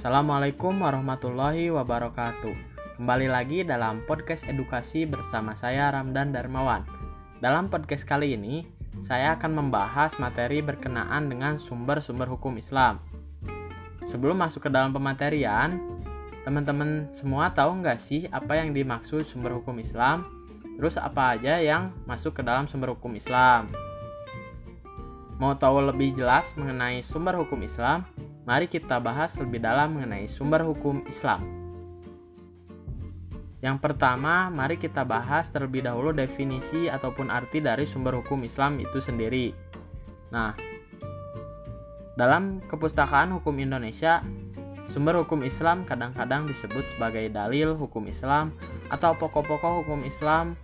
Assalamualaikum warahmatullahi wabarakatuh. Kembali lagi dalam podcast edukasi bersama saya Ramdan Darmawan. Dalam podcast kali ini, saya akan membahas materi berkenaan dengan sumber-sumber hukum Islam. Sebelum masuk ke dalam pematerian, teman-teman semua tahu nggak sih apa yang dimaksud sumber hukum Islam? Terus apa aja yang masuk ke dalam sumber hukum Islam? Mau tahu lebih jelas mengenai sumber hukum Islam? Mari kita bahas lebih dalam mengenai sumber hukum Islam. Yang pertama, mari kita bahas terlebih dahulu definisi ataupun arti dari sumber hukum Islam itu sendiri. Nah, dalam kepustakaan hukum Indonesia, sumber hukum Islam kadang-kadang disebut sebagai dalil hukum Islam atau pokok-pokok hukum Islam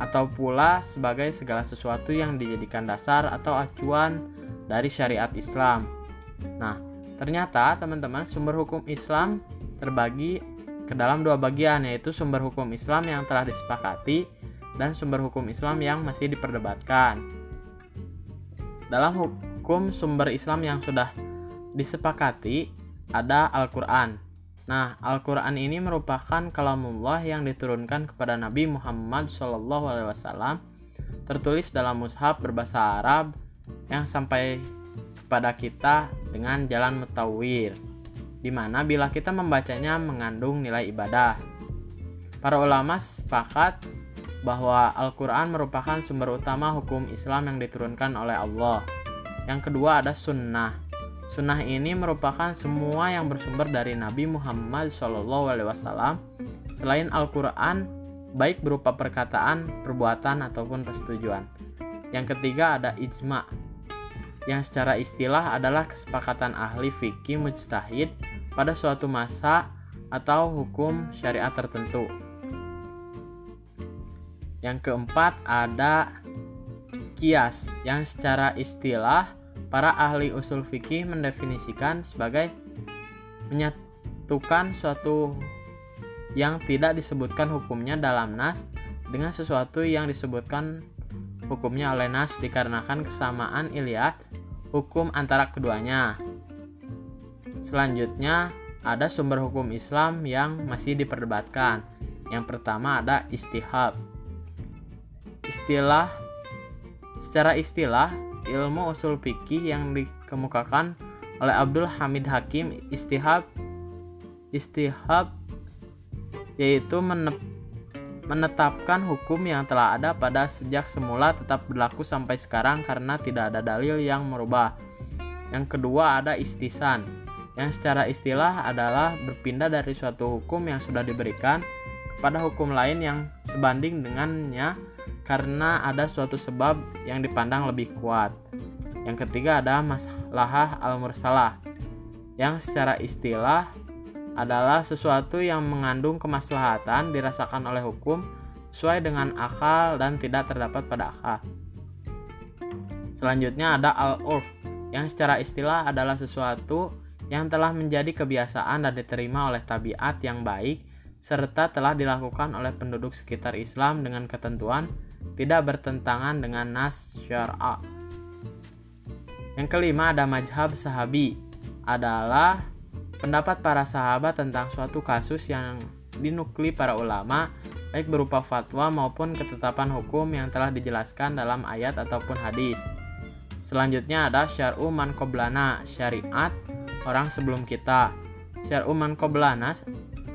atau pula sebagai segala sesuatu yang dijadikan dasar atau acuan dari syariat Islam. Nah, Ternyata teman-teman sumber hukum Islam terbagi ke dalam dua bagian yaitu sumber hukum Islam yang telah disepakati dan sumber hukum Islam yang masih diperdebatkan. Dalam hukum sumber Islam yang sudah disepakati ada Al-Qur'an. Nah, Al-Qur'an ini merupakan kalamullah yang diturunkan kepada Nabi Muhammad SAW tertulis dalam mushaf berbahasa Arab yang sampai kepada kita dengan jalan mutawir, di mana bila kita membacanya mengandung nilai ibadah. Para ulama sepakat bahwa Al-Quran merupakan sumber utama hukum Islam yang diturunkan oleh Allah. Yang kedua ada sunnah. Sunnah ini merupakan semua yang bersumber dari Nabi Muhammad SAW selain Al-Quran, baik berupa perkataan, perbuatan, ataupun persetujuan. Yang ketiga ada ijma' yang secara istilah adalah kesepakatan ahli fikih mujtahid pada suatu masa atau hukum syariat tertentu. Yang keempat ada kias yang secara istilah para ahli usul fikih mendefinisikan sebagai menyatukan suatu yang tidak disebutkan hukumnya dalam nas dengan sesuatu yang disebutkan hukumnya oleh nas dikarenakan kesamaan iliat hukum antara keduanya. Selanjutnya, ada sumber hukum Islam yang masih diperdebatkan. Yang pertama ada istihab. Istilah secara istilah ilmu usul fikih yang dikemukakan oleh Abdul Hamid Hakim istihab istihab yaitu menep, menetapkan hukum yang telah ada pada sejak semula tetap berlaku sampai sekarang karena tidak ada dalil yang merubah. Yang kedua ada istisan, yang secara istilah adalah berpindah dari suatu hukum yang sudah diberikan kepada hukum lain yang sebanding dengannya karena ada suatu sebab yang dipandang lebih kuat. Yang ketiga ada masalah al-mursalah, yang secara istilah adalah sesuatu yang mengandung kemaslahatan dirasakan oleh hukum sesuai dengan akal dan tidak terdapat pada akal. Selanjutnya ada al-urf yang secara istilah adalah sesuatu yang telah menjadi kebiasaan dan diterima oleh tabiat yang baik serta telah dilakukan oleh penduduk sekitar Islam dengan ketentuan tidak bertentangan dengan nas syar'a. Yang kelima ada majhab sahabi adalah Pendapat para sahabat tentang suatu kasus yang dinukli para ulama, baik berupa fatwa maupun ketetapan hukum yang telah dijelaskan dalam ayat ataupun hadis. Selanjutnya ada syar'u man qoblana, syariat orang sebelum kita. Syar'u man qoblana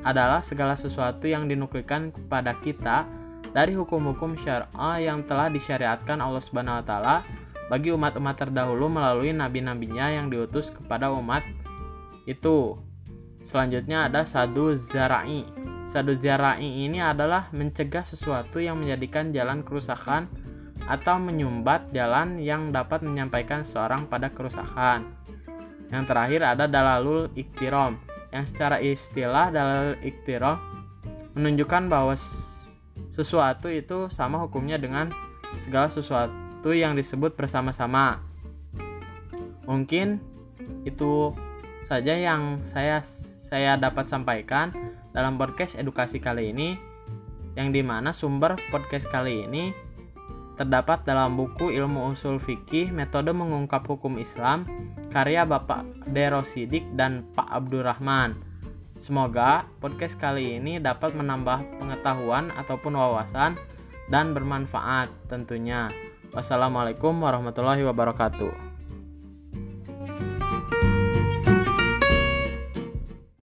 adalah segala sesuatu yang dinuklikan kepada kita dari hukum-hukum syar'a yang telah disyariatkan Allah Subhanahu wa taala bagi umat-umat terdahulu melalui nabi-nabinya yang diutus kepada umat itu. Selanjutnya ada sadu zarai. Sadu zarai ini adalah mencegah sesuatu yang menjadikan jalan kerusakan atau menyumbat jalan yang dapat menyampaikan seorang pada kerusakan. Yang terakhir ada dalalul iktirom yang secara istilah dalalul iktirom menunjukkan bahwa sesuatu itu sama hukumnya dengan segala sesuatu yang disebut bersama-sama. Mungkin itu saja yang saya saya dapat sampaikan dalam podcast edukasi kali ini yang di mana sumber podcast kali ini terdapat dalam buku Ilmu Usul Fikih Metode Mengungkap Hukum Islam karya Bapak Derosidik dan Pak Abdurrahman. Semoga podcast kali ini dapat menambah pengetahuan ataupun wawasan dan bermanfaat tentunya. Wassalamualaikum warahmatullahi wabarakatuh.